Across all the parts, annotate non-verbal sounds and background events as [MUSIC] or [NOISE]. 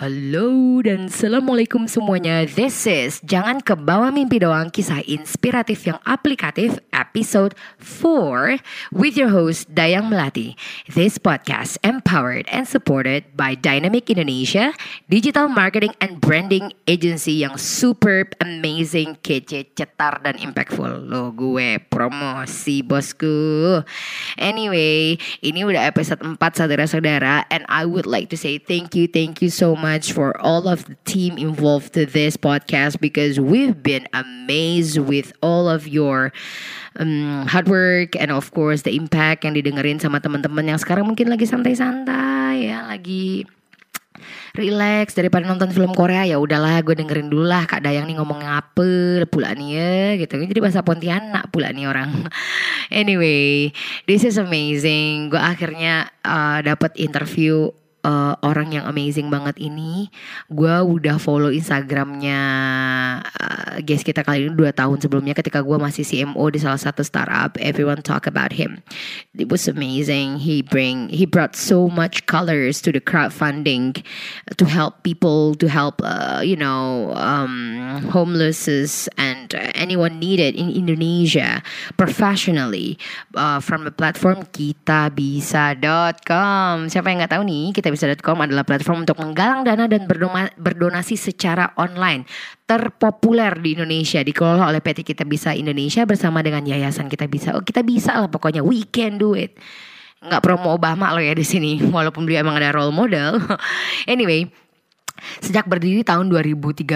Halo dan Assalamualaikum semuanya. This is Jangan ke bawah mimpi doang Kisah inspiratif yang aplikatif Episode 4 With your host Dayang Melati. This podcast empowered and supported By Dynamic Indonesia Digital marketing and branding agency Yang superb, amazing, kece, cetar, dan impactful. Lo gue promosi bosku. Anyway Ini udah episode 4 saudara-saudara And I would like to say thank you Thank you so much for all of the team involved to this podcast because we've been amazed with all of your um, hard work and of course the impact yang didengerin sama teman-teman yang sekarang mungkin lagi santai-santai ya lagi relax daripada nonton film Korea ya udahlah gue dengerin dulu lah Kak Dayang nih ngomong apa pula nih ya gitu jadi bahasa Pontianak pula nih orang. [LAUGHS] Anyway this is amazing. Gue akhirnya uh, dapat interview uh, orang yang amazing banget ini gue udah follow instagramnya uh, guys kita kali ini dua tahun sebelumnya ketika gue masih CMO di salah satu startup everyone talk about him. It was amazing. He bring he brought so much colors to the crowdfunding to help people to help uh, you know um, homeless and anyone needed in Indonesia professionally uh, from the platform kitabisa.com siapa yang nggak tahu nih kita kitabisa.com adalah platform untuk menggalang dana dan berdonasi secara online terpopuler di Indonesia dikelola oleh PT Kita Bisa Indonesia bersama dengan Yayasan Kita Bisa. Oh, kita bisa lah pokoknya we can do it. Nggak promo Obama loh ya di sini [LAUGHS] walaupun beliau emang ada role model. [LAUGHS] anyway, sejak berdiri tahun 2013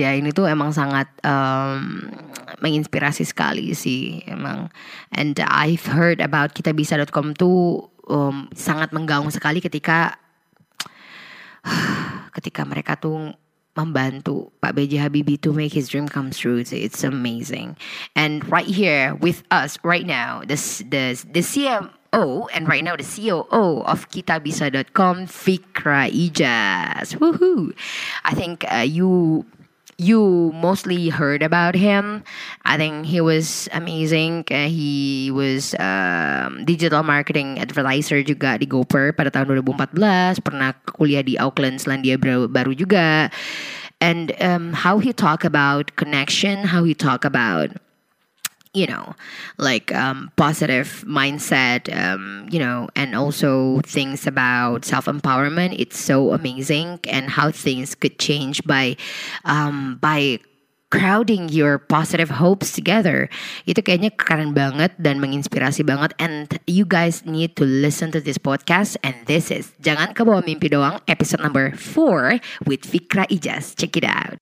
ya ini tuh emang sangat um, menginspirasi sekali sih emang and I've heard about kitabisa.com tuh um, sangat menggaung sekali ketika ketika mereka tuh membantu Pak B.J. Habibie to make his dream come true. It's amazing. And right here with us right now, the the the CMO and right now the COO of Kitabisa.com, Fikra Ijaz. Woohoo! I think uh, you you mostly heard about him. I think he was amazing. Uh, he was um, digital marketing advertiser juga di GoPer pada tahun 2014. Pernah kuliah di Auckland, Selandia Baru juga. And um, how he talk about connection, how he talk about you know, like um, positive mindset, um, you know, and also things about self empowerment. It's so amazing, and how things could change by um, by crowding your positive hopes together. Itu kayaknya keren banget dan menginspirasi banget. And you guys need to listen to this podcast. And this is Jangan Kebawa Mimpi Doang, episode number 4 with Fikra Ijaz. Check it out.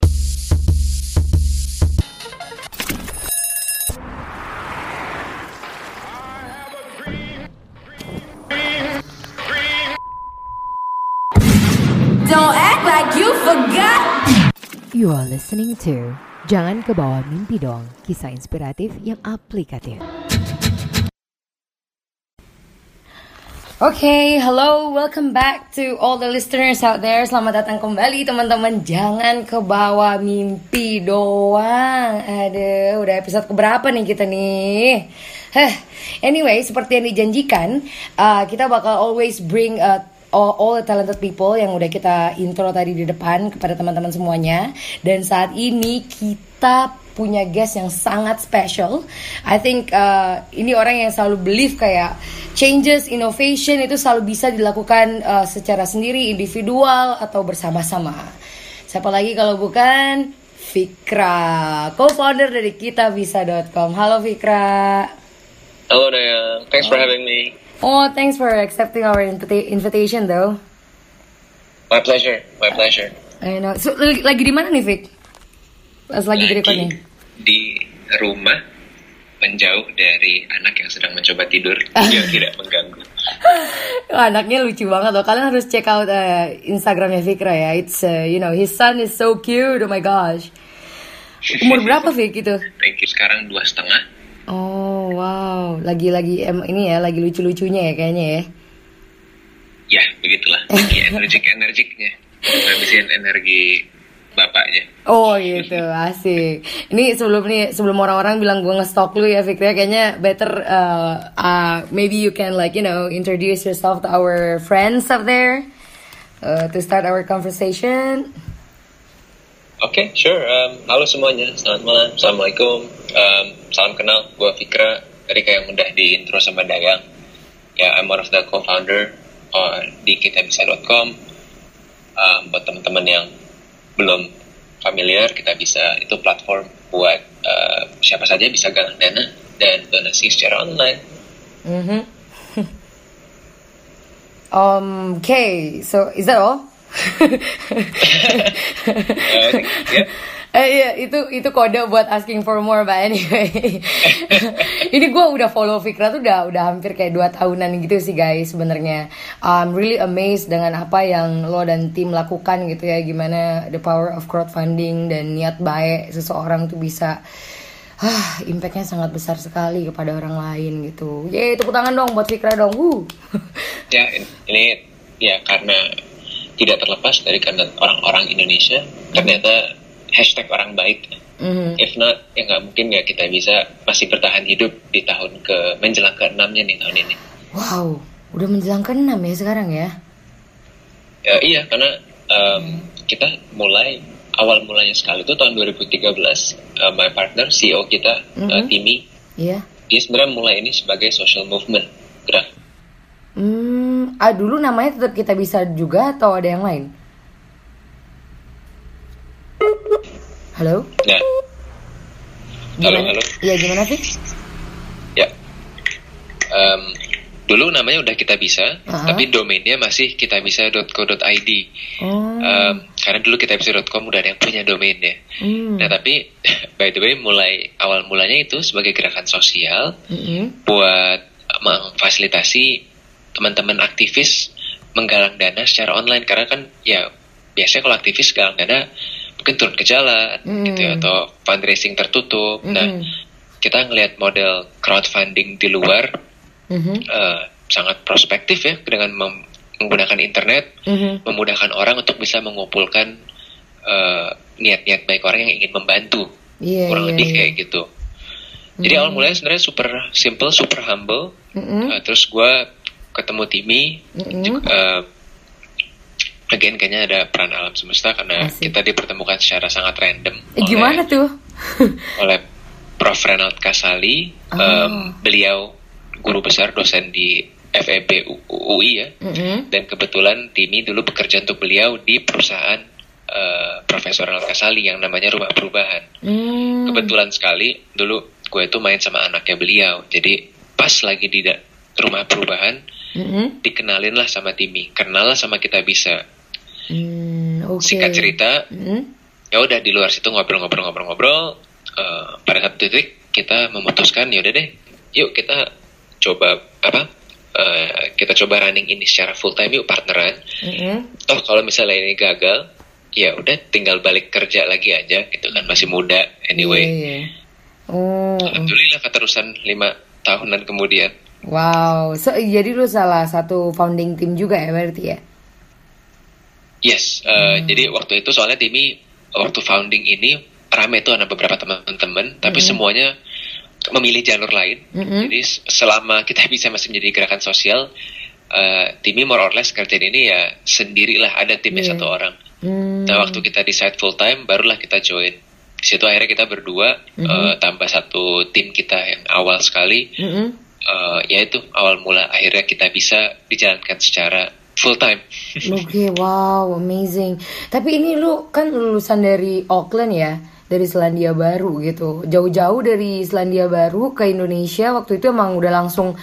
Don't act like you forgot. You are listening to Jangan ke bawah mimpi dong, kisah inspiratif yang aplikatif. Okay, hello, welcome back to all the listeners out there. Selamat datang kembali teman-teman. Jangan ke bawah mimpi doang. Ada, udah episode keberapa nih kita nih? Heh, anyway, seperti yang dijanjikan, uh, kita bakal always bring a all, all the talented people yang udah kita intro tadi di depan kepada teman-teman semuanya. Dan saat ini kita punya guest yang sangat special. I think uh, ini orang yang selalu believe kayak changes, innovation itu selalu bisa dilakukan uh, secara sendiri, individual atau bersama-sama. Siapa lagi kalau bukan Fikra, co-founder dari kitabisa.com. Halo Fikra. Halo Daya, thanks for having me. Oh, thanks for accepting our invita invitation though. My pleasure, my pleasure. I know. So, lagi, di mana nih, Vic? Pas lagi, lagi di Di rumah, menjauh dari anak yang sedang mencoba tidur yang [LAUGHS] tidak mengganggu. [LAUGHS] anaknya lucu banget loh. Kalian harus check out uh, Instagramnya Fikra ya. It's uh, you know his son is so cute. Oh my gosh. Umur berapa Vic itu? Thank you. Sekarang dua setengah. Oh wow, lagi-lagi em ini ya, lagi lucu-lucunya ya kayaknya ya. Ya begitulah, [LAUGHS] lagi energik-energiknya, habisin energi bapaknya. Oh gitu, asik. Ini sebelum nih sebelum orang-orang bilang gue ngestok lu ya Fikri, kayaknya better uh, uh, maybe you can like you know introduce yourself to our friends up there. uh, to start our conversation. Oke, okay, sure. Um, halo semuanya, selamat malam. Assalamualaikum. Um, salam kenal, gue Fikra. Tadi kayak udah di intro sama Dayang. Ya, I'm one of the co-founder uh, di kitabisa.com. Um, buat teman-teman yang belum familiar, kita bisa itu platform buat uh, siapa saja bisa galang dana dan donasi secara online. Mm -hmm. [LAUGHS] um, okay, so is that all? Eh iya itu itu kode buat asking for more but anyway. [LAUGHS] ini gue udah follow Fikra tuh udah udah hampir kayak dua tahunan gitu sih guys sebenarnya. I'm really amazed dengan apa yang lo dan tim lakukan gitu ya gimana the power of crowdfunding dan niat baik seseorang tuh bisa ah impactnya sangat besar sekali kepada orang lain gitu. Yeay tepuk tangan dong buat Fikra dong. Woo. ya ini ya karena tidak terlepas dari karena orang-orang Indonesia ternyata hashtag orang baik. Mm. If not, ya nggak mungkin ya kita bisa masih bertahan hidup di tahun ke menjelang ke enamnya nih tahun ini. Wow, udah menjelang ke enam ya sekarang ya? ya iya, karena um, mm. kita mulai awal mulanya sekali itu tahun 2013. Uh, my partner CEO kita, mm -hmm. uh, Timi, yeah. dia sebenarnya mulai ini sebagai social movement gerak. Hmm, ah dulu namanya tetap kita bisa juga atau ada yang lain? Halo? Ya. Halo, halo. Iya, gimana sih? Ya. Um, dulu namanya udah kita bisa, uh -huh. tapi domainnya masih kitabisa.co.id. Oh. Um, karena dulu kitabisa.com udah ada yang punya domainnya. Mm. Nah, tapi [LAUGHS] by the way, mulai awal mulanya itu sebagai gerakan sosial -hmm. buat memfasilitasi teman-teman aktivis menggalang dana secara online karena kan ya biasanya kalau aktivis galang dana mungkin turun ke jalan mm. gitu ya, atau fundraising tertutup. Mm. Nah, kita ngelihat model crowdfunding di luar mm-hmm. uh, sangat prospektif ya dengan mem- menggunakan internet, mm-hmm. memudahkan orang untuk bisa mengumpulkan uh, niat-niat baik orang yang ingin membantu, yeah, kurang yeah, lebih yeah. kayak gitu. Mm-hmm. Jadi awal mulanya sebenarnya super simple, super humble. Mm-hmm. Uh, terus gue ketemu Timi, mm-hmm. uh, again kayaknya ada peran alam semesta karena Asik. kita dipertemukan secara sangat random. Eh, gimana tuh? [LAUGHS] oleh Prof. Renald Kasali, oh. um, beliau guru besar dosen di FEB UI ya, mm-hmm. dan kebetulan Timi dulu bekerja untuk beliau di perusahaan uh, Profesor Renald Kasali yang namanya Rumah Perubahan. Mm. Kebetulan sekali dulu gue itu main sama anaknya beliau, jadi pas lagi di Rumah Perubahan, mm-hmm. dikenalin lah sama Timi, kenal lah sama kita bisa Hmm, okay. Singkat cerita, hmm? ya udah di luar situ ngobrol-ngobrol-ngobrol-ngobrol. Uh, pada satu titik kita memutuskan ya udah deh, yuk kita coba apa? Uh, kita coba running ini secara full time yuk partneran. Mm-hmm. Toh kalau misalnya ini gagal, ya udah tinggal balik kerja lagi aja gitu kan masih muda anyway. Yeah, yeah. Oh. Alhamdulillah keterusan lima tahunan kemudian. Wow, so, jadi lu salah satu founding team juga ya berarti ya? Yes, uh, hmm. jadi waktu itu soalnya Timi waktu founding ini rame tuh ada beberapa teman-teman, tapi hmm. semuanya memilih jalur lain. Hmm. Jadi selama kita [LAUGHS] bisa masih menjadi gerakan sosial, uh, Timi more or less kerjaan ini ya sendirilah ada timnya yeah. satu orang. Hmm. Nah waktu kita decide full time, barulah kita join. Di situ akhirnya kita berdua hmm. uh, tambah satu tim kita yang awal sekali. Hmm. Uh, yaitu awal mula akhirnya kita bisa dijalankan secara full time. [LAUGHS] Oke, okay, wow, amazing. Tapi ini lu kan lulusan dari Auckland ya, dari Selandia Baru gitu. Jauh-jauh dari Selandia Baru ke Indonesia waktu itu emang udah langsung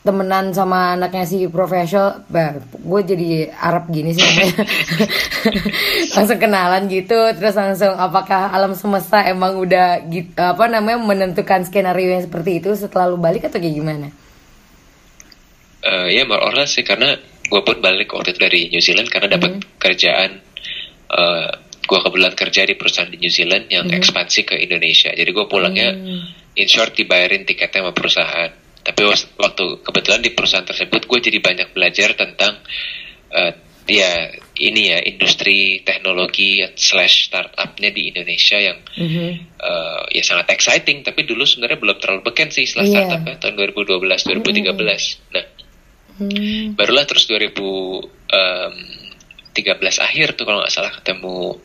temenan sama anaknya si profesional bah, gue jadi Arab gini sih [LAUGHS] langsung kenalan gitu terus langsung apakah alam semesta emang udah gitu, apa namanya menentukan skenario yang seperti itu setelah lu balik atau kayak gimana? Uh, ya more or less sih karena gue pun balik waktu itu dari New Zealand karena dapat mm. kerjaan uh, gue kebetulan kerja di perusahaan di New Zealand yang mm. ekspansi ke Indonesia jadi gue pulangnya mm. in short dibayarin tiketnya sama perusahaan tapi waktu kebetulan di perusahaan tersebut gue jadi banyak belajar tentang uh, ya ini ya industri teknologi slash startupnya di Indonesia yang mm-hmm. uh, ya sangat exciting tapi dulu sebenarnya belum terlalu beken sih setelah yeah. startupnya tahun 2012 2013 mm-hmm. nah Hmm. Barulah terus 2000 um, 13 akhir tuh kalau nggak salah ketemu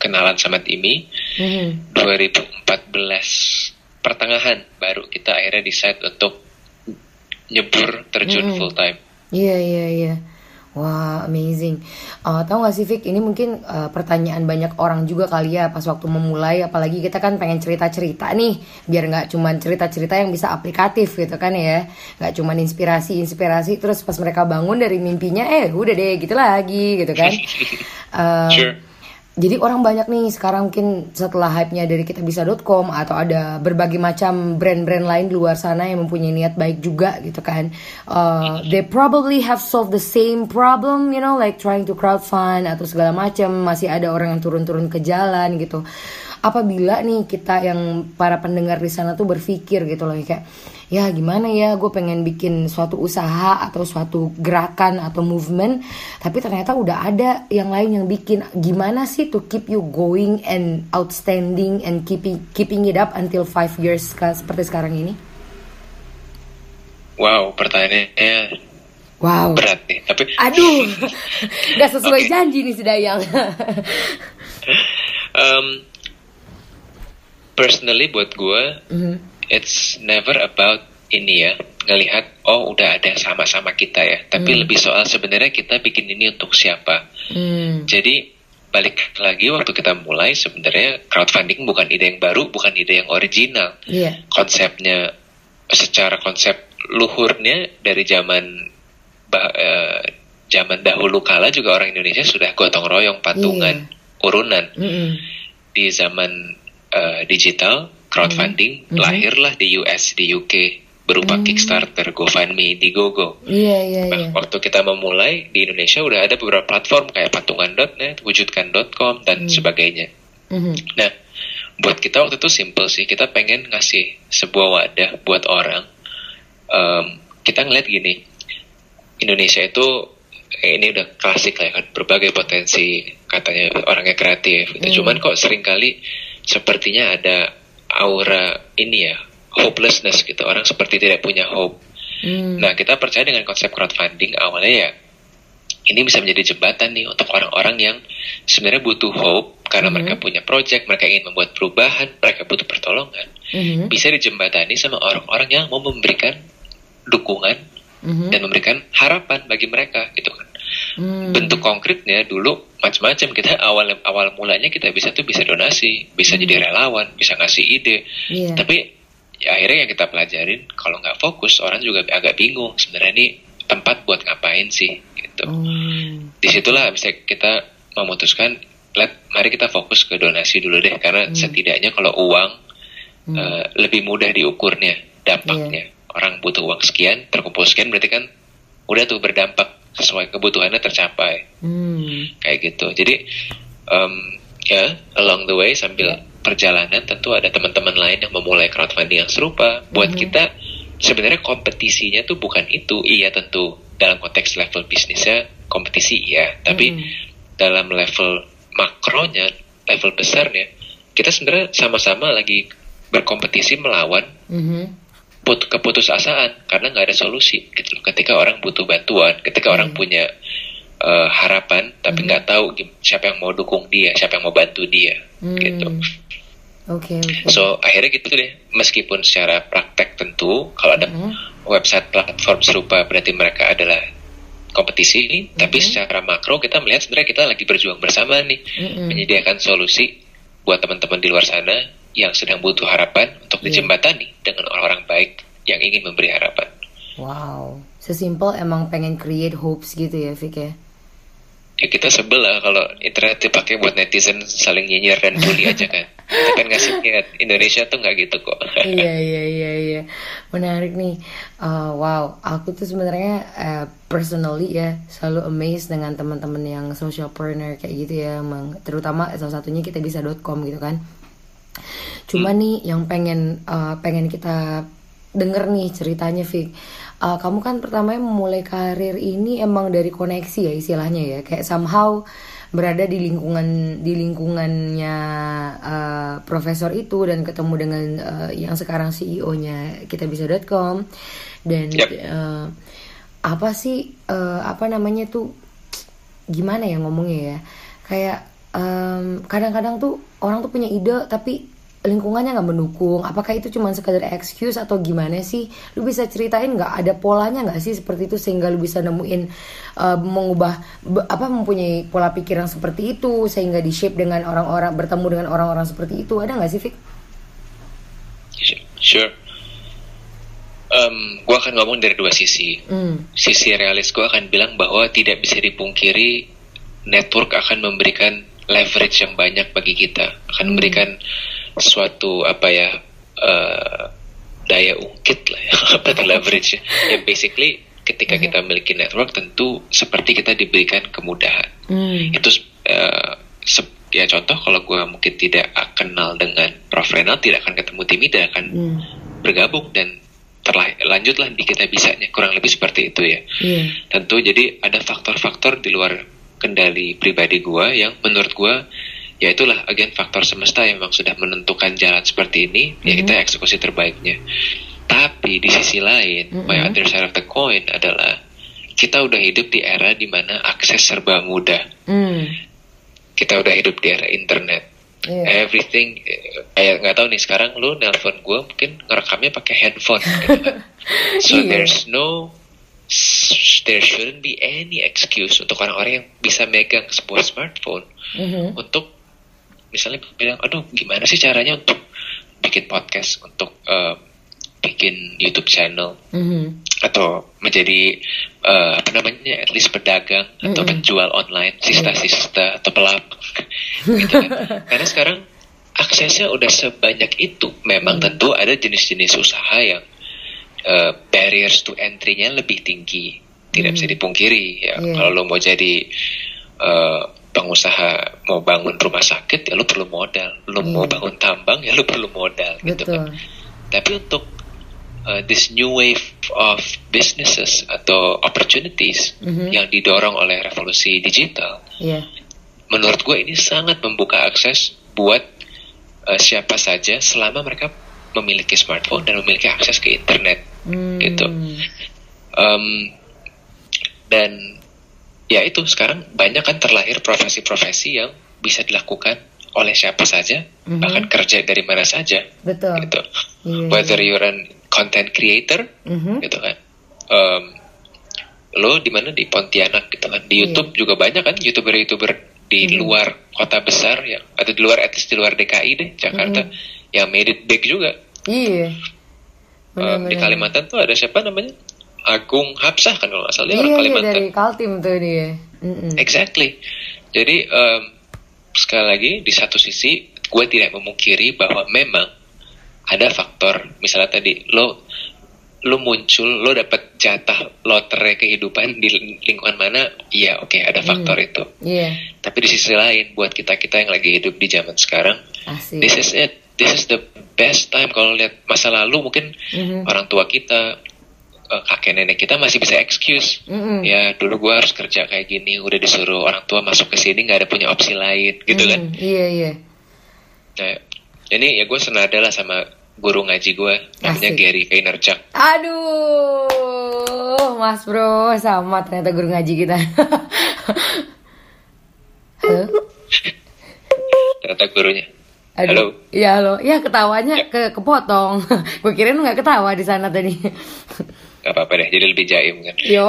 kenalan sama Timi. Mm -hmm. 2014 pertengahan baru kita akhirnya decide untuk nyebur terjun mm -hmm. full time. Iya yeah, iya yeah, iya. Yeah. Wah, amazing. Uh, tahu gak sih, Vic? Ini mungkin uh, pertanyaan banyak orang juga kali ya pas waktu memulai. Apalagi kita kan pengen cerita-cerita nih, biar nggak cuman cerita-cerita yang bisa aplikatif gitu kan ya. Nggak cuman inspirasi-inspirasi, terus pas mereka bangun dari mimpinya, eh udah deh gitu lagi gitu kan. Uh, [LAUGHS] sure jadi orang banyak nih sekarang mungkin setelah hype-nya dari kita bisa.com atau ada berbagai macam brand-brand lain di luar sana yang mempunyai niat baik juga gitu kan. Uh, they probably have solved the same problem, you know, like trying to crowdfund atau segala macam. Masih ada orang yang turun-turun ke jalan gitu apabila nih kita yang para pendengar di sana tuh berpikir gitu loh kayak ya gimana ya gue pengen bikin suatu usaha atau suatu gerakan atau movement tapi ternyata udah ada yang lain yang bikin gimana sih to keep you going and outstanding and keeping keeping it up until five years seperti sekarang ini wow pertanyaannya Wow. Berat nih, tapi aduh, [LAUGHS] nggak sesuai okay. janji nih si Dayang. [LAUGHS] um, personally buat gue mm-hmm. it's never about ini ya ngelihat oh udah ada sama-sama kita ya tapi mm. lebih soal sebenarnya kita bikin ini untuk siapa mm. jadi balik lagi waktu kita mulai sebenarnya crowdfunding bukan ide yang baru bukan ide yang original yeah. konsepnya secara konsep luhurnya dari zaman bah, uh, zaman dahulu kala juga orang Indonesia sudah gotong royong patungan yeah. urunan mm -hmm. di zaman uh, digital crowdfunding mm -hmm. lahirlah di US di UK berupa mm. Kickstarter, GoFundMe, Indiegogo. Iya yeah, iya yeah, nah, yeah. Waktu kita memulai di Indonesia udah ada beberapa platform kayak patungan.net, wujudkan.com dan mm. sebagainya. Mm -hmm. Nah, buat kita waktu itu simple sih. Kita pengen ngasih sebuah wadah buat orang. Um, kita ngeliat gini, Indonesia itu eh, ini udah klasik lah ya kan berbagai potensi katanya orangnya kreatif. Gitu. Mm. Cuman kok sering kali sepertinya ada aura ini ya hopelessness gitu orang seperti tidak punya hope. Hmm. Nah kita percaya dengan konsep crowdfunding awalnya ya ini bisa menjadi jembatan nih untuk orang-orang yang sebenarnya butuh hope karena hmm. mereka punya project, mereka ingin membuat perubahan, mereka butuh pertolongan, hmm. bisa dijembatani sama orang-orang yang mau memberikan dukungan hmm. dan memberikan harapan bagi mereka gitu kan. Hmm. Bentuk konkretnya dulu macam-macam kita [LAUGHS] awal awal mulanya kita bisa tuh bisa donasi, bisa hmm. jadi relawan, bisa ngasih ide. Yeah. Tapi ya akhirnya yang kita pelajarin kalau nggak fokus orang juga agak bingung sebenarnya ini tempat buat ngapain sih gitu. Hmm. Di situlah bisa kita memutuskan let mari kita fokus ke donasi dulu deh karena hmm. setidaknya kalau uang hmm. uh, lebih mudah diukurnya dampaknya. Yeah. Orang butuh uang sekian terkumpul sekian berarti kan udah tuh berdampak sesuai kebutuhannya tercapai hmm. kayak gitu jadi um, ya along the way sambil perjalanan tentu ada teman-teman lain yang memulai crowdfunding yang serupa buat hmm. kita sebenarnya kompetisinya tuh bukan itu iya tentu dalam konteks level bisnisnya kompetisi iya tapi hmm. dalam level makronya level besarnya kita sebenarnya sama-sama lagi berkompetisi melawan hmm put keputusasaan karena nggak ada solusi gitu loh. Ketika orang butuh bantuan, ketika hmm. orang punya uh, harapan tapi hmm. nggak hmm. tahu siapa yang mau dukung dia, siapa yang mau bantu dia, hmm. gitu. Oke. Okay, okay. So akhirnya gitu deh. Meskipun secara praktek tentu kalau ada hmm. website platform serupa berarti mereka adalah kompetisi ini, hmm. tapi secara makro kita melihat sebenarnya kita lagi berjuang bersama nih, hmm. menyediakan solusi buat teman-teman di luar sana yang sedang butuh harapan untuk yeah. dijembatani dengan orang-orang baik yang ingin memberi harapan. Wow, sesimpel emang pengen create hopes gitu ya, Vick ya? Ya kita sebel lah kalau internet dipakai buat netizen saling nyinyir dan bully aja kan. Kita kan ngasih ingat Indonesia tuh nggak gitu kok. iya iya iya iya, menarik nih. Uh, wow, aku tuh sebenarnya uh, personally ya selalu amazed dengan teman-teman yang socialpreneur kayak gitu ya, emang terutama salah satunya kita bisa.com gitu kan Cuma hmm. nih yang pengen uh, pengen kita denger nih ceritanya Vic. Uh, kamu kan pertama memulai karir ini emang dari koneksi ya istilahnya ya. Kayak somehow berada di lingkungan di lingkungannya uh, profesor itu dan ketemu dengan uh, yang sekarang CEO-nya kita bisa.com dan yep. uh, apa sih uh, apa namanya tuh gimana ya ngomongnya ya kayak kadang kadang-kadang tuh orang tuh punya ide tapi lingkungannya nggak mendukung apakah itu cuma sekadar excuse atau gimana sih lu bisa ceritain nggak ada polanya nggak sih seperti itu sehingga lu bisa nemuin uh, mengubah be, apa mempunyai pola pikir yang seperti itu sehingga di shape dengan orang-orang bertemu dengan orang-orang seperti itu ada nggak sih Fik? Sure. Um, gue akan ngomong dari dua sisi. Mm. Sisi realis gue akan bilang bahwa tidak bisa dipungkiri network akan memberikan leverage yang banyak bagi kita, akan mm. memberikan suatu apa ya uh, daya ungkit lah ya [LAUGHS] apa itu leverage ya. ya basically ketika mm. kita memiliki network tentu seperti kita diberikan kemudahan. Mm. Itu uh, ya contoh kalau gue mungkin tidak kenal dengan Prof Renal tidak akan ketemu tim tidak akan mm. bergabung dan terlanjutlah di kita bisanya kurang lebih seperti itu ya yeah. tentu jadi ada faktor-faktor di luar kendali pribadi gue yang menurut gue ya itulah agen faktor semesta yang memang sudah menentukan jalan seperti ini mm-hmm. ya kita hmm. eksekusi terbaiknya tapi di sisi lain mm-hmm. my other side of the coin adalah kita udah hidup di era di mana akses serba mudah mm. kita udah hidup di era internet yeah. everything kayak nggak tahu nih sekarang lu nelpon gue mungkin ngerekamnya pakai handphone gitu kan [LAUGHS] so yeah. there's no there shouldn't be any excuse untuk orang-orang yang bisa megang sebuah smartphone mm-hmm. untuk misalnya bilang aduh gimana sih caranya untuk bikin podcast untuk uh, bikin YouTube channel mm-hmm. atau menjadi uh, apa namanya at least pedagang mm-hmm. atau penjual online sista-sista atau pelapor gitu kan. Karena sekarang aksesnya udah sebanyak itu. Memang hmm. tentu ada jenis-jenis usaha yang uh, barriers to entry-nya lebih tinggi. Tidak hmm. bisa dipungkiri ya. Yeah. Kalau lo mau jadi uh, pengusaha mau bangun rumah sakit ya lo perlu modal. Lo yeah. mau hmm. bangun tambang ya lo perlu modal gitu kan. Tapi untuk uh, this new wave of businesses atau opportunities mm-hmm. yang didorong oleh revolusi digital, yeah menurut gue ini sangat membuka akses buat uh, siapa saja selama mereka memiliki smartphone dan memiliki akses ke internet hmm. gitu um, dan ya itu sekarang banyak kan terlahir profesi-profesi yang bisa dilakukan oleh siapa saja mm-hmm. bahkan kerja dari mana saja betul gitu yeah, whether yeah. you're an content creator mm-hmm. gitu kan um, lo di mana di Pontianak gitu kan di iya. YouTube yeah. juga banyak kan youtuber-youtuber di hmm. luar kota besar ya atau di luar etis di luar DKI deh Jakarta hmm. yang made it big juga iya um, di Kalimantan tuh ada siapa namanya Agung Hapsah kan kalau nggak salah dia orang iya, Kalimantan dari Kaltim tuh dia mm exactly jadi um, sekali lagi di satu sisi gue tidak memungkiri bahwa memang ada faktor misalnya tadi lo lo muncul lo dapat jatah lotre kehidupan di lingkungan mana iya oke okay, ada faktor hmm. itu yeah. tapi di sisi lain buat kita kita yang lagi hidup di zaman sekarang Asik. this is it this is the best time kalau lihat masa lalu mungkin mm-hmm. orang tua kita kakek nenek kita masih bisa excuse mm-hmm. ya dulu gue harus kerja kayak gini udah disuruh orang tua masuk ke sini nggak ada punya opsi lain gitu mm-hmm. kan iya yeah, iya yeah. nah ini ya gue senada lah sama guru ngaji gue namanya Asik. Gary Vaynerchuk. Aduh, Mas Bro, sama ternyata guru ngaji kita. [LAUGHS] halo? ternyata gurunya. Aduh. Halo. Iya halo. Ya ketawanya ya. ke kepotong. [LAUGHS] gue kira lu nggak ketawa di sana tadi. Gak apa-apa deh, jadi lebih jaim kan. Yo.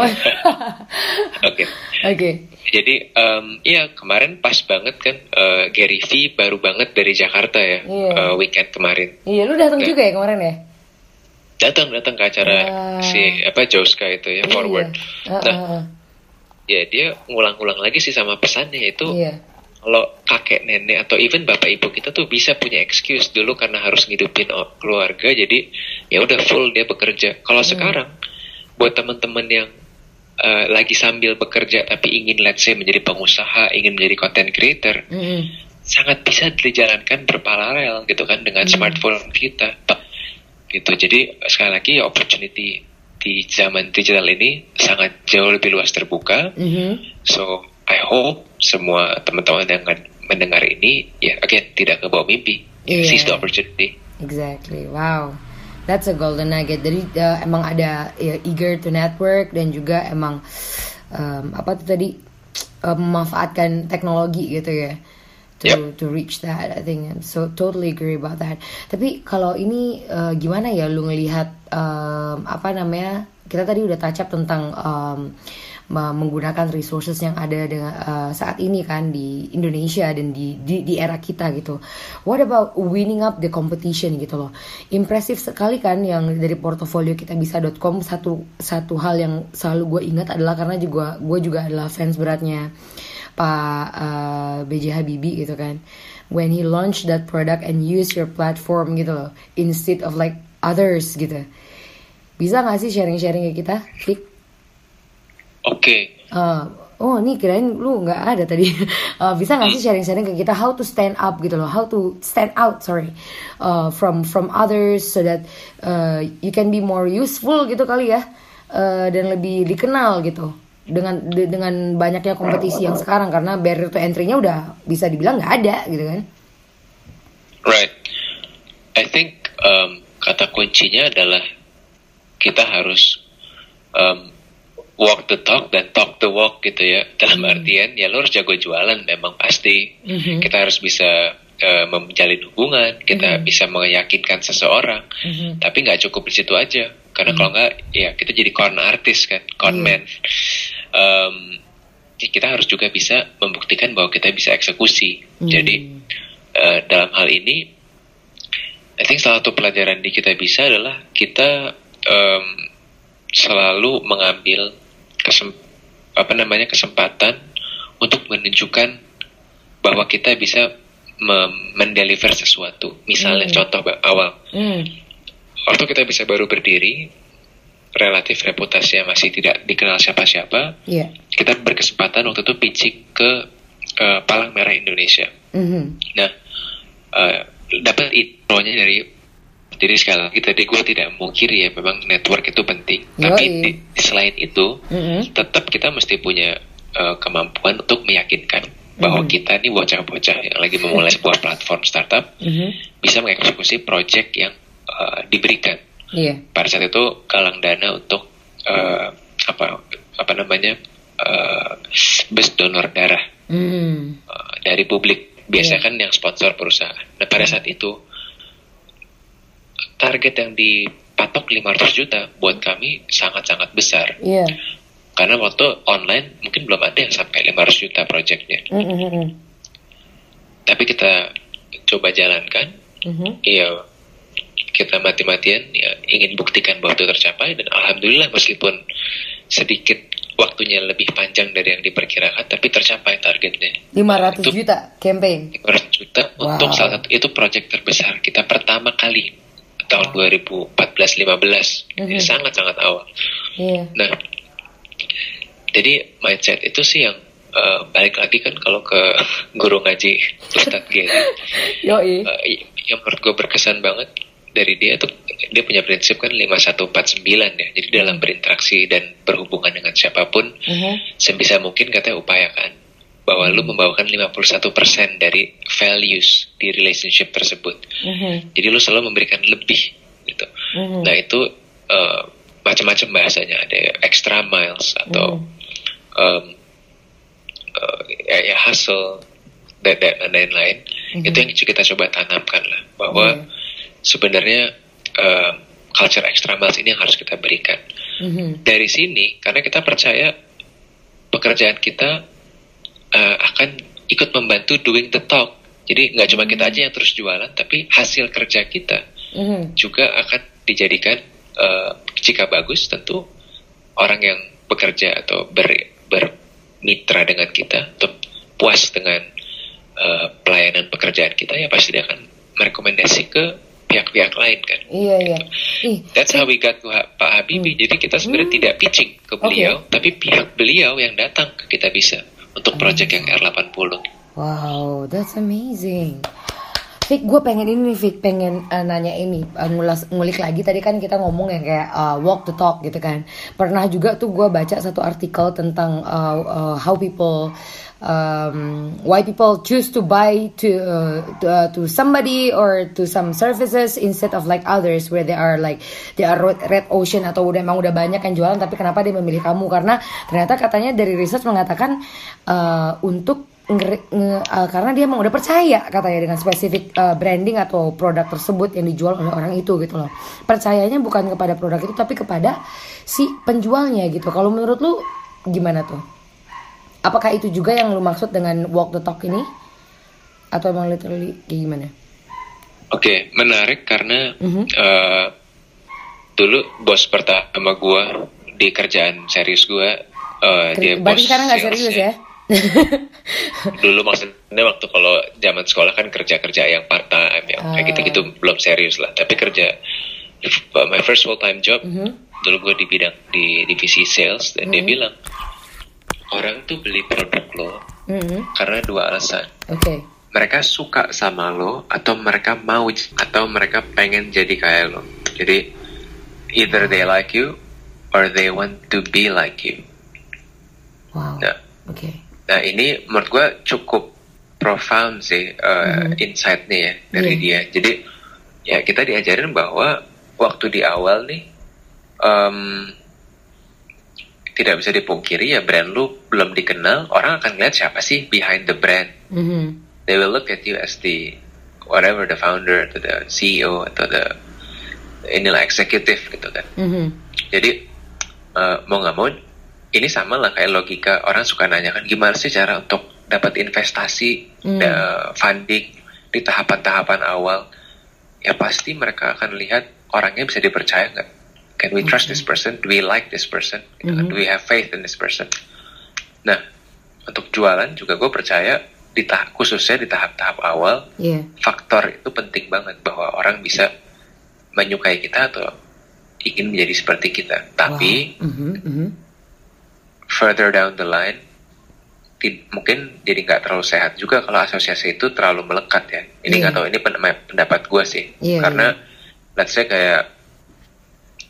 [LAUGHS] Oke. Oke. Jadi um, iya kemarin pas banget kan uh, Gary V baru banget dari Jakarta ya yeah. uh, weekend kemarin. Iya, lu datang juga ya kemarin ya? Datang datang ke acara uh, si apa Joska itu ya iya. forward. Uh, uh, nah, ya dia ngulang-ulang lagi sih sama pesannya itu. Iya. Kalau kakek nenek atau even bapak ibu kita tuh bisa punya excuse dulu karena harus ngidupin keluarga jadi ya udah full dia bekerja. Kalau hmm. sekarang buat teman-teman yang uh, lagi sambil bekerja tapi ingin let's say menjadi pengusaha, ingin menjadi content creator, mm. sangat bisa dijalankan berparalel gitu kan dengan mm. smartphone kita. Gitu. Jadi sekali lagi ya opportunity di zaman digital ini sangat jauh lebih luas terbuka. Mm -hmm. So I hope semua teman-teman yang mendengar ini ya again tidak kebawa mimpi. Yeah. Seize the opportunity. Exactly. Wow. That's a golden nugget. Jadi uh, emang ada ya, eager to network dan juga emang um, apa tuh tadi uh, memanfaatkan teknologi gitu ya to yep. to reach that I think so totally agree about that tapi kalau ini uh, gimana ya lu ngelihat um, apa namanya kita tadi udah touch up tentang um, menggunakan resources yang ada dengan uh, saat ini kan di Indonesia dan di, di di era kita gitu. What about winning up the competition gitu loh. Impresif sekali kan yang dari portofolio kita bisa.com satu satu hal yang selalu gue ingat adalah karena juga gue juga adalah fans beratnya Pak uh, eh, BJ Habibie gitu kan. When he launched that product and use your platform gitu loh instead of like others gitu. Bisa gak sih sharing-sharing ke kita, Fik? Oke. Okay. Uh, oh ini kirain lu nggak ada tadi. Uh, [LAUGHS] bisa nggak sih sharing-sharing ke kita how to stand up gitu loh, how to stand out sorry uh, from from others so that uh, you can be more useful gitu kali ya uh, dan lebih dikenal gitu dengan de, dengan banyaknya kompetisi yang sekarang karena barrier to entry-nya udah bisa dibilang nggak ada gitu kan. Right. I think um, kata kuncinya adalah kita harus um, walk the talk dan talk the walk gitu ya dalam mm. artian ya lo harus jago jualan memang pasti mm-hmm. kita harus bisa uh, menjalin hubungan kita mm-hmm. bisa meyakinkan seseorang mm-hmm. tapi nggak cukup di situ aja karena mm-hmm. kalau nggak ya kita jadi con artis kan con mm. man um, kita harus juga bisa membuktikan bahwa kita bisa eksekusi mm. jadi uh, dalam hal ini I think salah satu pelajaran di kita bisa adalah kita um, selalu mengambil kesem apa namanya kesempatan untuk menunjukkan bahwa kita bisa mendeliver sesuatu. Misalnya mm. contoh awal, mm. waktu kita bisa baru berdiri, relatif reputasinya masih tidak dikenal siapa-siapa, yeah. kita berkesempatan waktu itu pitching ke uh, Palang Merah Indonesia. Mm -hmm. Nah, uh, dapat intronya dari jadi sekali lagi tadi gue tidak mungkiri ya memang network itu penting. Yoi. Tapi di, selain itu mm-hmm. tetap kita mesti punya uh, kemampuan untuk meyakinkan bahwa mm-hmm. kita ini bocah-bocah yang lagi memulai sebuah [LAUGHS] platform startup mm-hmm. bisa mengeksekusi project yang uh, diberikan. Yeah. Pada saat itu galang dana untuk uh, apa apa namanya uh, bus donor darah mm. uh, dari publik. Biasanya yeah. kan yang sponsor perusahaan. Nah pada saat itu target yang dipatok 500 juta buat kami sangat-sangat besar. Yeah. Karena waktu online mungkin belum ada yang sampai 500 juta projectnya. Mm -hmm. Tapi kita coba jalankan, mm -hmm. iya kita mati-matian ya ingin buktikan bahwa itu tercapai dan alhamdulillah meskipun sedikit waktunya lebih panjang dari yang diperkirakan tapi tercapai targetnya 500 itu, juta campaign 500 juta wow. untuk salah satu itu project terbesar kita pertama kali tahun 2014-15 mm-hmm. ini sangat-sangat awal. Yeah. Nah, jadi mindset itu sih yang uh, balik lagi kan kalau ke [LAUGHS] guru ngaji Ustadz Gary, [LAUGHS] uh, yang menurut gue berkesan banget dari dia tuh dia punya prinsip kan 5149 ya. Jadi dalam berinteraksi dan berhubungan dengan siapa pun mm-hmm. sebisa mungkin katanya upayakan bahwa lu membawakan 51% dari values di relationship tersebut. Mm-hmm. Jadi lu selalu memberikan lebih gitu. Mm-hmm. Nah itu uh, macam-macam bahasanya ada extra miles atau mm-hmm. um, uh, ya, ya hustle dan dan lain-lain. Mm-hmm. Itu yang kita coba tanamkan lah bahwa mm-hmm. sebenarnya uh, culture extra miles ini yang harus kita berikan. Mm-hmm. Dari sini karena kita percaya pekerjaan kita uh, akan ikut membantu doing the talk. Jadi nggak cuma kita aja yang terus jualan, tapi hasil kerja kita mm. juga akan dijadikan uh, jika bagus tentu orang yang bekerja atau ber, bermitra dengan kita atau puas dengan uh, pelayanan pekerjaan kita ya pasti dia akan merekomendasi ke pihak-pihak lain kan. Iya iya. That's how we got to Pak Habibie. Hmm. Jadi kita sebenarnya hmm. tidak pitching ke beliau, okay. tapi pihak beliau yang datang ke kita bisa untuk project yang R80. Wow, that's amazing. Fik, gue pengen ini nih, Fik, pengen uh, nanya ini, uh, ngulas, ngulik lagi. Tadi kan kita ngomong yang kayak uh, walk the talk gitu kan. Pernah juga tuh gue baca satu artikel tentang uh, uh, how people, um, why people choose to buy to uh, to, uh, to somebody or to some services instead of like others where they are like they are red ocean atau udah emang udah banyak yang jualan tapi kenapa dia memilih kamu? Karena ternyata katanya dari research mengatakan uh, untuk nge, uh, karena dia emang udah percaya katanya dengan spesifik uh, branding atau produk tersebut yang dijual oleh orang itu gitu loh. Percayanya bukan kepada produk itu tapi kepada si penjualnya gitu. Kalau menurut lu gimana tuh apakah itu juga yang lu maksud dengan walk the talk ini atau emang literally kayak gimana oke okay, menarik karena mm -hmm. uh, dulu bos pertama gue di kerjaan serius gue uh, dia bos sekarang nggak serius ya [LAUGHS] [LAUGHS] dulu maksudnya waktu kalau zaman sekolah kan kerja kerja yang part time yang kayak gitu gitu belum serius lah tapi kerja my first full time job mm -hmm. dulu gue di bidang di divisi sales dan mm -hmm. dia mm-hmm. bilang orang tuh beli produk lo mm -hmm. karena dua alasan okay. mereka suka sama lo atau mereka mau atau mereka pengen jadi kayak lo jadi either they like you or they want to be like you wow nah, oke okay Nah ini menurut gue cukup profound sih uh, mm-hmm. insight-nya ya dari yeah. dia. Jadi ya kita diajarin bahwa waktu di awal nih um, tidak bisa dipungkiri ya brand lu belum dikenal orang akan lihat siapa sih behind the brand. Mm-hmm. They will look at you as the whatever the founder atau the CEO atau the inilah executive gitu kan. Mm-hmm. Jadi uh, mau nggak mau ini sama lah kayak logika orang suka nanya kan gimana sih cara untuk dapat investasi hmm. funding di tahapan-tahapan awal ya pasti mereka akan lihat orangnya bisa dipercaya nggak can we trust this person do we like this person mm -hmm. do we have faith in this person nah untuk jualan juga gue percaya di tahap khususnya di tahap-tahap awal yeah. faktor itu penting banget bahwa orang bisa menyukai kita atau ingin menjadi seperti kita tapi wow. mm -hmm. Mm -hmm further down the line mungkin jadi nggak terlalu sehat juga kalau asosiasi itu terlalu melekat ya. Ini nggak yeah. tahu ini pendapat gue sih. Yeah, Karena yeah. let's say kayak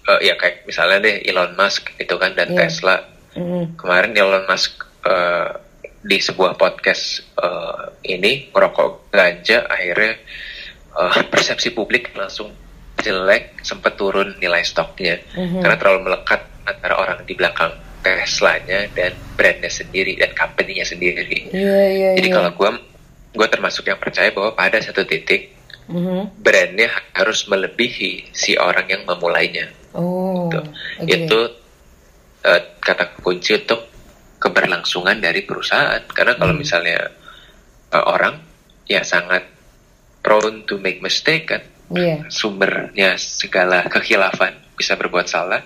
uh, ya kayak misalnya deh Elon Musk itu kan dan yeah. Tesla. Mm. Kemarin Elon Musk uh, di sebuah podcast uh, ini merokok ganja akhirnya uh, [LAUGHS] persepsi publik langsung jelek sempat turun nilai stoknya mm -hmm. karena terlalu melekat antara orang di belakang Tesla-nya dan brandnya sendiri dan company-nya sendiri. Yeah, yeah, Jadi yeah. kalau gue gue termasuk yang percaya bahwa pada satu titik mm-hmm. brandnya harus melebihi si orang yang memulainya. Oh, gitu. okay. Itu uh, kata kunci untuk keberlangsungan dari perusahaan. Karena kalau mm. misalnya uh, orang ya sangat prone to make mistake kan, yeah. sumbernya segala kekhilafan bisa berbuat salah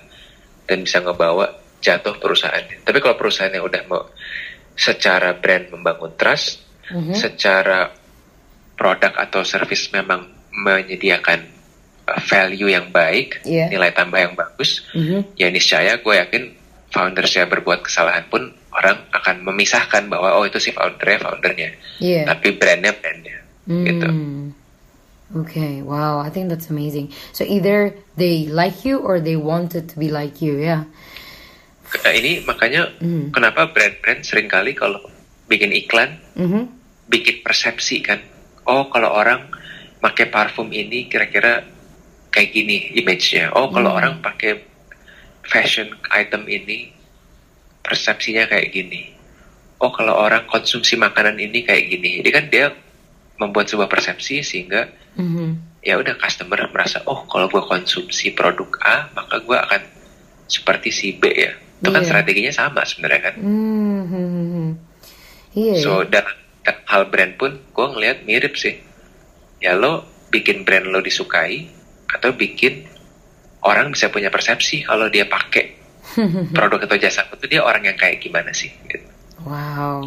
dan bisa ngebawa jatuh perusahaannya. Tapi kalau perusahaannya udah mau secara brand membangun trust, mm-hmm. secara produk atau service memang menyediakan uh, value yang baik, yeah. nilai tambah yang bagus, mm-hmm. ya niscaya gue yakin foundersnya berbuat kesalahan pun orang akan memisahkan bahwa oh itu si foundernya foundernya, yeah. tapi brandnya brandnya, mm. gitu. Okay, wow, I think that's amazing. So either they like you or they wanted to be like you, yeah. Nah, ini makanya mm. kenapa brand-brand sering kali kalau bikin iklan mm-hmm. bikin persepsi kan oh kalau orang pakai parfum ini kira-kira kayak gini image-nya oh kalau mm. orang pakai fashion item ini persepsinya kayak gini oh kalau orang konsumsi makanan ini kayak gini jadi kan dia membuat sebuah persepsi sehingga mm-hmm. ya udah customer merasa oh kalau gue konsumsi produk A maka gue akan seperti si B ya itu kan yeah. strateginya sama sebenarnya kan mm-hmm. yeah. so dan hal brand pun gue ngelihat mirip sih ya lo bikin brand lo disukai atau bikin orang bisa punya persepsi kalau dia pakai [LAUGHS] produk atau jasa itu dia orang yang kayak gimana sih gitu. wow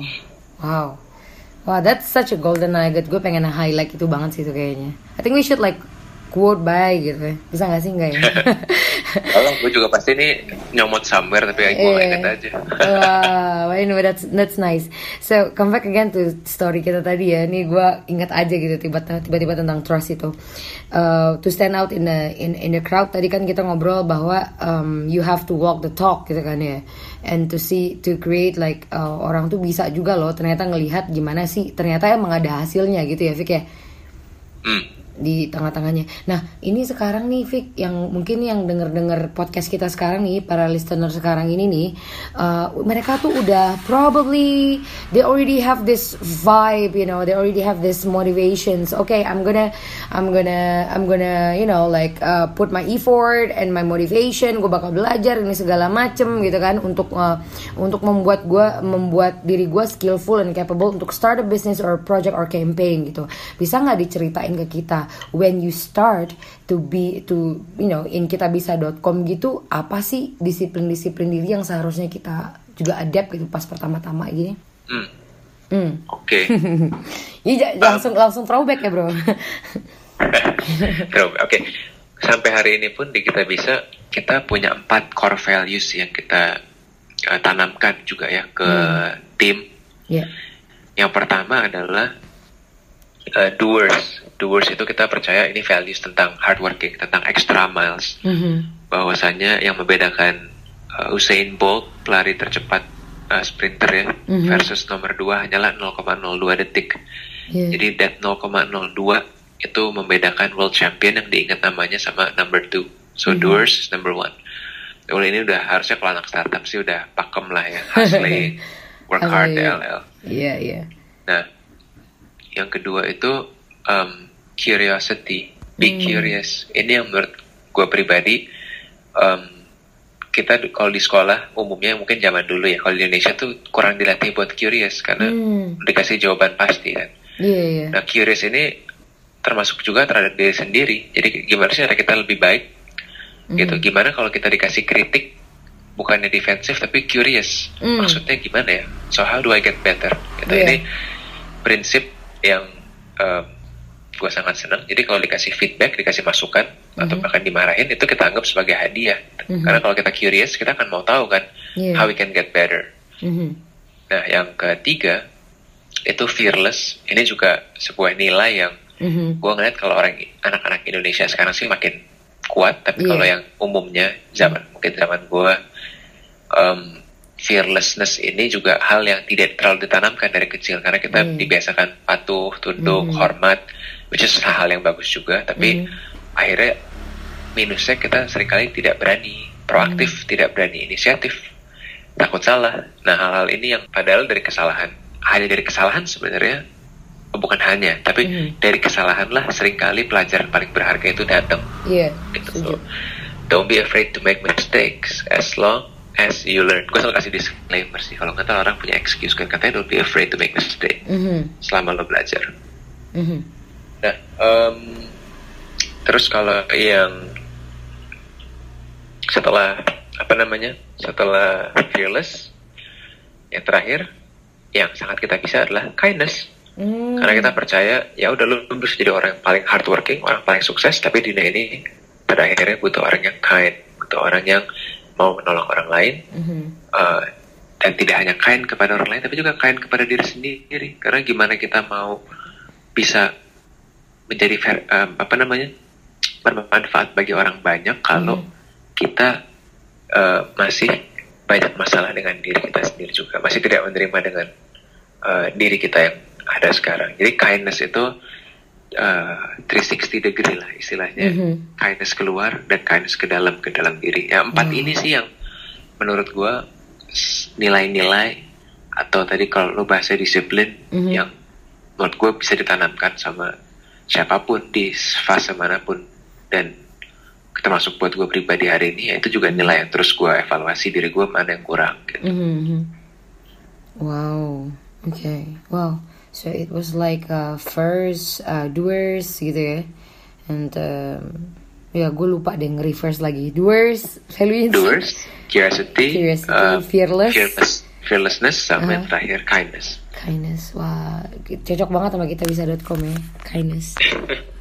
wow Wow, that's such a golden nugget. Gue pengen highlight itu banget sih itu kayaknya. I think we should like quote by gitu ya. Bisa gak sih enggak ya? Kalau gue juga pasti ini nyomot somewhere tapi gue yeah. inget aja. wow, know that's that's nice. So come back again to story kita tadi ya. Ini gue ingat aja gitu tiba-tiba tentang trust itu. Uh, to stand out in the in in the crowd tadi kan kita ngobrol bahwa um, you have to walk the talk gitu kan ya. And to see to create like uh, orang tuh bisa juga loh ternyata ngelihat gimana sih ternyata emang ada hasilnya gitu ya Fik ya. Hmm di tengah-tengahnya. Nah, ini sekarang nih Vic yang mungkin yang denger-denger podcast kita sekarang nih para listener sekarang ini nih uh, mereka tuh udah probably they already have this vibe, you know, they already have this motivations. Okay, I'm gonna I'm gonna I'm gonna, you know, like uh, put my effort and my motivation, gue bakal belajar ini segala macem gitu kan untuk uh, untuk membuat gue membuat diri gue skillful and capable untuk start a business or project or campaign gitu. Bisa nggak diceritain ke kita when you start to be to you know in kitabisa.com gitu apa sih disiplin-disiplin diri yang seharusnya kita juga adapt gitu pas pertama-tama gini? Hmm. Hmm. Oke. Okay. [LAUGHS] Iya langsung langsung throwback ya bro. [LAUGHS] throwback. Oke. Okay. Sampai hari ini pun di kita bisa kita punya empat core values yang kita uh, tanamkan juga ya ke hmm. tim. Yeah. Yang pertama adalah uh, doers. Doers itu kita percaya ini values tentang hard working, tentang extra miles. Mm-hmm. Bahwasanya yang membedakan uh, Usain Bolt pelari tercepat uh, sprinter ya mm-hmm. versus nomor 2 hanyalah 0,02 detik. Yeah. Jadi that 0,02 itu membedakan world champion yang diingat namanya sama number 2. So mm-hmm. doers is number one. Well ini udah harusnya kalau anak startup sih udah pakem lah ya, hustling, [LAUGHS] work hard, iya, iya iya. yeah, yeah. Nah yang kedua itu um, curiosity, be hmm. curious. Ini yang menurut gue pribadi um, kita kalau di sekolah umumnya mungkin zaman dulu ya kalau di Indonesia tuh kurang dilatih buat curious karena hmm. dikasih jawaban pasti kan. Yeah, yeah. Nah curious ini termasuk juga terhadap diri sendiri. Jadi gimana sih cara kita lebih baik? Mm. Gitu. Gimana kalau kita dikasih kritik bukannya defensif tapi curious? Mm. Maksudnya gimana ya? So how do I get better? Gitu. Yeah. Ini prinsip yang uh, gue sangat senang. Jadi kalau dikasih feedback, dikasih masukan mm-hmm. atau bahkan dimarahin itu kita anggap sebagai hadiah. Mm-hmm. Karena kalau kita curious, kita akan mau tahu kan yeah. how we can get better. Mm-hmm. Nah, yang ketiga itu fearless. Ini juga sebuah nilai yang mm-hmm. gue ngeliat kalau orang anak-anak Indonesia sekarang sih makin kuat. Tapi yeah. kalau yang umumnya zaman mungkin zaman gue um, fearlessness ini juga hal yang tidak terlalu ditanamkan dari kecil karena kita mm. dibiasakan patuh, tunduk, mm. hormat, which is hal yang bagus juga. Tapi mm. akhirnya minusnya kita sering kali tidak berani proaktif, mm. tidak berani inisiatif, takut salah. Nah hal-hal ini yang padahal dari kesalahan, hanya dari kesalahan sebenarnya bukan hanya, tapi mm. dari kesalahan lah sering kali pelajaran paling berharga itu datang. Iya. Yeah, gitu. So, don't be afraid to make mistakes as long as you learn. Gue selalu kasih disclaimer sih. Kalau nggak orang punya excuse kan katanya don't be afraid to make mistake mm-hmm. selama lo belajar. Mm-hmm. Nah, um, terus kalau yang setelah apa namanya setelah fearless yang terakhir yang sangat kita bisa adalah kindness. Mm. Karena kita percaya ya udah lu bisa jadi orang yang paling hardworking, orang paling sukses, tapi di dunia ini pada akhirnya butuh orang yang kind, butuh orang yang mau menolong orang lain mm-hmm. uh, dan tidak hanya kain kepada orang lain tapi juga kain kepada diri sendiri karena gimana kita mau bisa menjadi ver, um, apa namanya bermanfaat bagi orang banyak kalau mm-hmm. kita uh, masih banyak masalah dengan diri kita sendiri juga masih tidak menerima dengan uh, diri kita yang ada sekarang jadi kindness itu uh, 360 degree lah istilahnya mm -hmm. kindness keluar dan kindness ke dalam ke dalam diri ya empat mm. ini sih yang menurut gue nilai-nilai atau tadi kalau lo bahasa disiplin mm -hmm. yang menurut gue bisa ditanamkan sama siapa pun di fase mana pun dan termasuk buat gue pribadi hari ini ya itu juga nilai yang terus gue evaluasi diri gue mana yang kurang gitu. Mm -hmm. Wow, oke, okay. wow. So it was like uh, first uh, doers gitu ya. And um, ya gue lupa deh nge-reverse lagi. Doers, values. Doers, curiosity, curiosity uh, fearless. fearless, fearlessness sama uh-huh. yang terakhir kindness. Kindness, wah cocok banget sama kita bisa.com ya, kindness. [LAUGHS]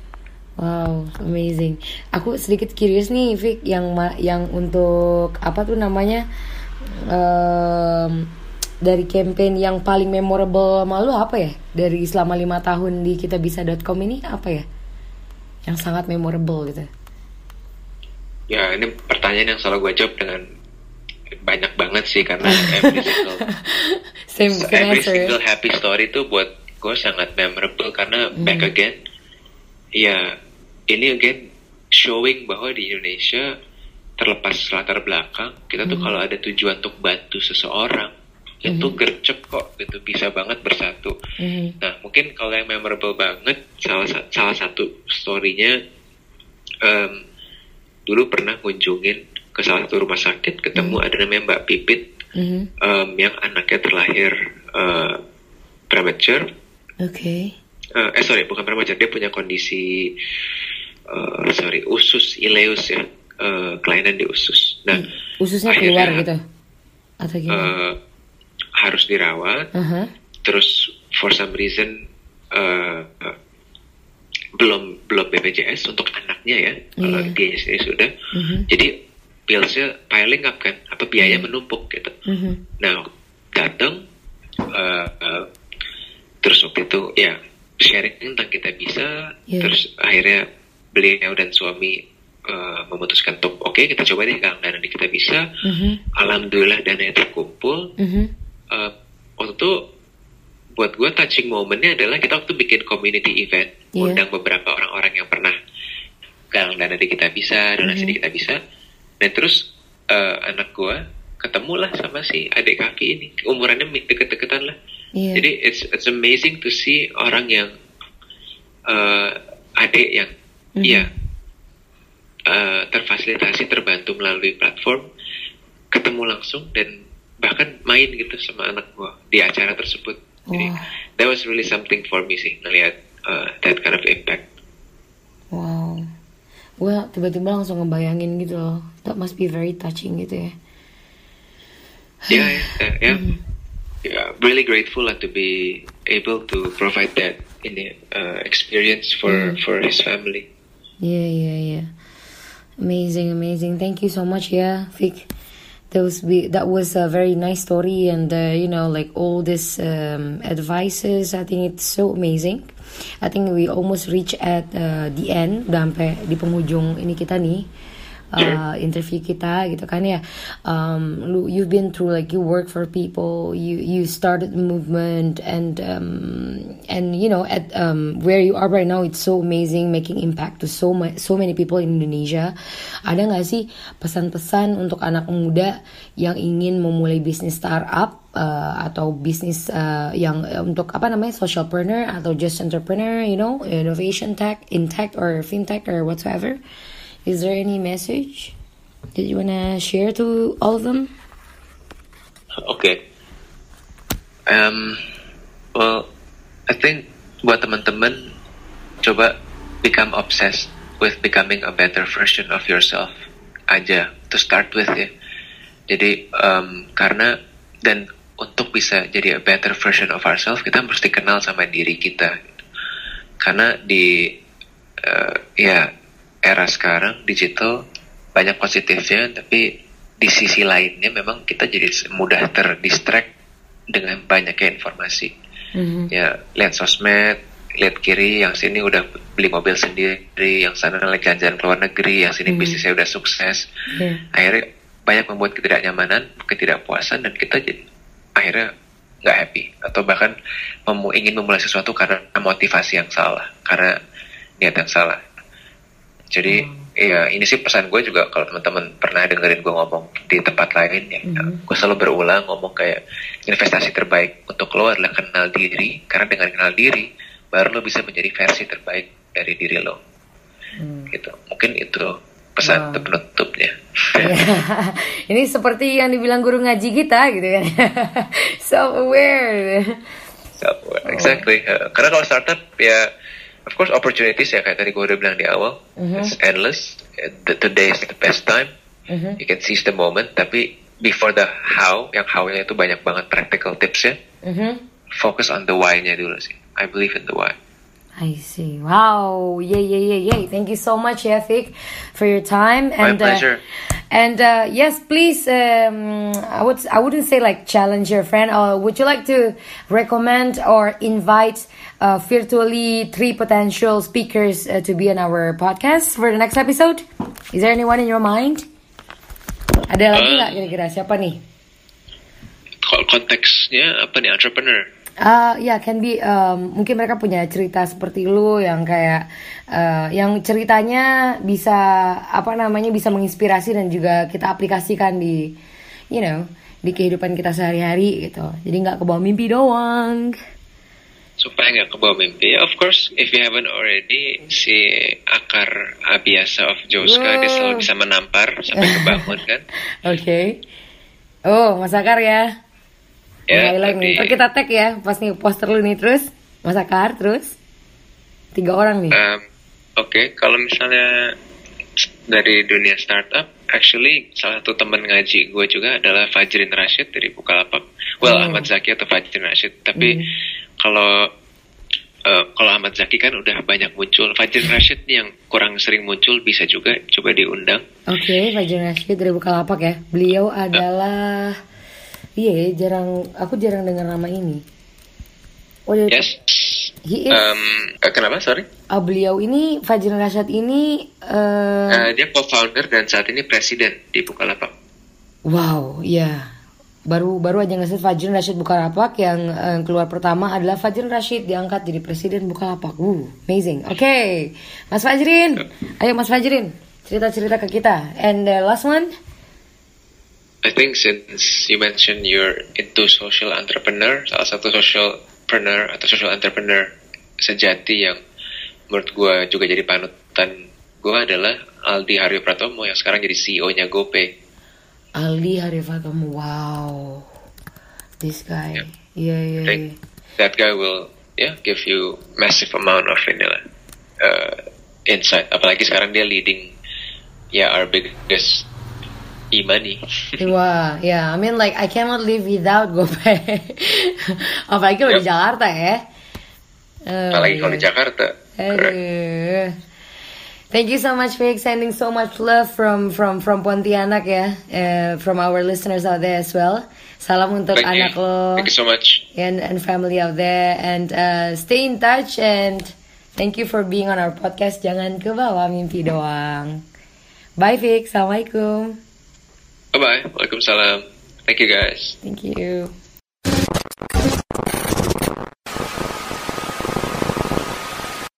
Wow, amazing. Aku sedikit curious nih, Vic, yang yang untuk apa tuh namanya um, dari campaign yang paling memorable malu apa ya? Dari selama lima tahun di kita bisa.com ini apa ya? Yang sangat memorable gitu. Ya, ini pertanyaan yang selalu gue jawab dengan banyak banget sih karena every single [LAUGHS] Same every answer. single happy story itu buat gue sangat memorable karena mm. back again ya ini again showing bahwa di Indonesia terlepas latar belakang kita tuh mm. kalau ada tujuan untuk bantu seseorang mm. itu hmm. gercep kok gitu bisa banget bersatu mm. nah mungkin kalau yang memorable banget salah salah satu storynya um, dulu pernah kunjungin ke salah satu rumah sakit ketemu mm. ada namanya Mbak Pipit mm. um, yang anaknya terlahir uh, premature oke okay. uh, eh sorry bukan premature dia punya kondisi uh, sorry usus ileus ya uh, kelainan di usus. Nah hmm. ususnya akhirnya, keluar gitu atau gimana? Uh, harus dirawat. Uh -huh. Terus for some reason uh, uh, belum belum BPJS untuk anaknya ya yeah. kalau dia sendiri sudah. -huh. Jadi billsnya piling up kan, apa biaya -huh. menumpuk gitu. -huh. Nah datang uh, uh, terus waktu itu ya sharing tentang kita bisa, yeah. terus akhirnya beliau dan suami uh, memutuskan untuk oke okay, kita coba deh galang dana di kita bisa mm-hmm. alhamdulillah dana itu kumpul mm-hmm. uh, waktu itu buat gue touching momennya adalah kita waktu bikin community event yeah. undang beberapa orang-orang yang pernah galang dana di kita bisa donasi mm-hmm. di kita bisa dan terus uh, anak gue ketemulah sama si adik kaki ini. Umurannya deket-deketan lah. Yeah. jadi it's it's amazing to see orang yang uh, adik yang mm -hmm. ya uh, terfasilitasi terbantu melalui platform ketemu langsung dan bahkan main gitu sama anak gua di acara tersebut. Jadi that was really something for me sih ngelihat uh, that kind of impact. Wow gue tiba-tiba langsung ngebayangin gitu loh that must be very touching gitu ya yeah yeah, yeah, yeah. Mm yeah really grateful lah to be able to provide that in uh, experience for mm. for his family Yeah, yeah, yeah. Amazing, amazing. Thank you so much, yeah, Vic. That was that was a very nice story, and uh, you know, like all this um, advices. I think it's so amazing. I think we almost reach at uh, the end, sampai di penghujung ini kita nih uh, interview kita gitu kan ya. Um, you've been through like you work for people you you started movement and um, and you know at um, where you are right now it's so amazing making impact to so ma so many people in Indonesia. Ada nggak sih pesan-pesan untuk anak muda yang ingin memulai bisnis startup uh, atau bisnis uh, yang uh, untuk apa namanya socialpreneur atau just entrepreneur you know innovation tech in tech or fintech or whatsoever Is there any message that you wanna share to all of them? Okay. Um, well, I think buat teman-teman coba become obsessed with becoming a better version of yourself aja to start with ya. Jadi um, karena dan untuk bisa jadi a better version of ourselves kita mesti kenal sama diri kita. Karena di uh, ya era sekarang digital banyak positifnya tapi di sisi lainnya memang kita jadi mudah terdistract dengan banyaknya informasi mm-hmm. ya lihat sosmed lihat kiri yang sini udah beli mobil sendiri yang sana lagi jalan ke luar negeri yang sini mm-hmm. bisnisnya udah sukses yeah. akhirnya banyak membuat ketidaknyamanan ketidakpuasan dan kita jadi akhirnya nggak happy atau bahkan mem ingin memulai sesuatu karena motivasi yang salah karena niat yang salah jadi hmm. ya ini sih pesan gue juga kalau teman-teman pernah dengerin gue ngomong di tempat lain ya, hmm. gue selalu berulang ngomong kayak investasi terbaik untuk lo adalah kenal diri karena dengan kenal diri baru lo bisa menjadi versi terbaik dari diri lo. Hmm. Gitu. Mungkin itu pesan wow. penutupnya. [LAUGHS] ini seperti yang dibilang guru ngaji kita gitu kan. [LAUGHS] Self aware. Self aware. Exactly. Uh, karena kalau startup ya of course opportunities ya kayak tadi gue udah bilang di awal mm-hmm. it's endless the, today is the best time mm-hmm. you can seize the moment tapi before the how yang how-nya itu banyak banget practical tips ya mm-hmm. focus on the why-nya dulu sih I believe in the why I see. Wow. Yay, yay, yay, yay. Thank you so much, Yafik, for your time. And, My uh, pleasure. Uh, and uh, yes, please. Um, I would. I wouldn't say like challenge your friend. Or would you like to recommend or invite uh, virtually three potential speakers uh, to be on our podcast for the next episode? Is there anyone in your mind? Ada lagi nggak kira-kira siapa nih? Konteksnya apa nih entrepreneur? Uh, ya, yeah, can be um, mungkin mereka punya cerita seperti lu yang kayak uh, yang ceritanya bisa apa namanya bisa menginspirasi dan juga kita aplikasikan di you know di kehidupan kita sehari-hari gitu. Jadi nggak kebawa mimpi doang. Supaya nggak kebawa mimpi, of course if you haven't already si akar biasa of Joska dia selalu bisa menampar sampai kebangun kan. Oke. [LAUGHS] Okay. Oh, Mas Akar ya. Ya, hilang nih. Ntar kita tag ya pas nih poster lu nih terus Mas Akar terus tiga orang nih. Um, Oke, okay. kalau misalnya dari dunia startup, actually salah satu teman ngaji gue juga adalah Fajrin Rashid dari Bukalapak. Well, hmm. Ahmad Zaki atau Fajrin Rashid. Tapi hmm. kalau uh, kalau Ahmad Zaki kan udah banyak muncul. Fajrin Rashid yang kurang sering muncul bisa juga coba diundang. Oke, okay, Fajrin Rashid dari Bukalapak ya. Beliau adalah uh, Iya, ya, jarang aku jarang dengar nama ini. Oh, dia, yes. He is. Um, kenapa? Sorry. Uh, beliau ini Fajrin Rashad ini. Uh, uh, dia co-founder dan saat ini presiden di Bukalapak. Wow, ya. Baru baru aja ngasih Fajrin Rashid Bukalapak yang uh, keluar pertama adalah Fajrin Rashid diangkat jadi presiden Bukalapak. Uh, amazing. Oke, okay. Mas Fajrin, ayo Mas Fajrin cerita-cerita ke kita. And the last one. I think since you mentioned you're into social entrepreneur, salah satu social entrepreneur atau social entrepreneur sejati yang menurut gue juga jadi panutan gue adalah Aldi Haryo Pratomo yang sekarang jadi CEO-nya GoPay. Aldi Haryo Pratomo, wow, this guy, yeah, yeah, yeah. That guy will, yeah, give you massive amount of inilah uh, insight. Apalagi sekarang dia leading, yeah, our biggest e-money. Wah, ya, yeah. I mean like I cannot live without GoPay. Apalagi kalau [LAUGHS] yep. di Jakarta ya. Uh, Apalagi kalau di Jakarta. Aduh. Thank you so much for sending so much love from from from Pontianak ya, uh, from our listeners out there as well. Salam untuk Thank anak you. lo. Thank you so much. And and family out there and uh, stay in touch and thank you for being on our podcast. Jangan ke bawah mimpi doang. Bye Vic, assalamualaikum. Bye bye. Waalaikumsalam. Thank you guys. Thank you.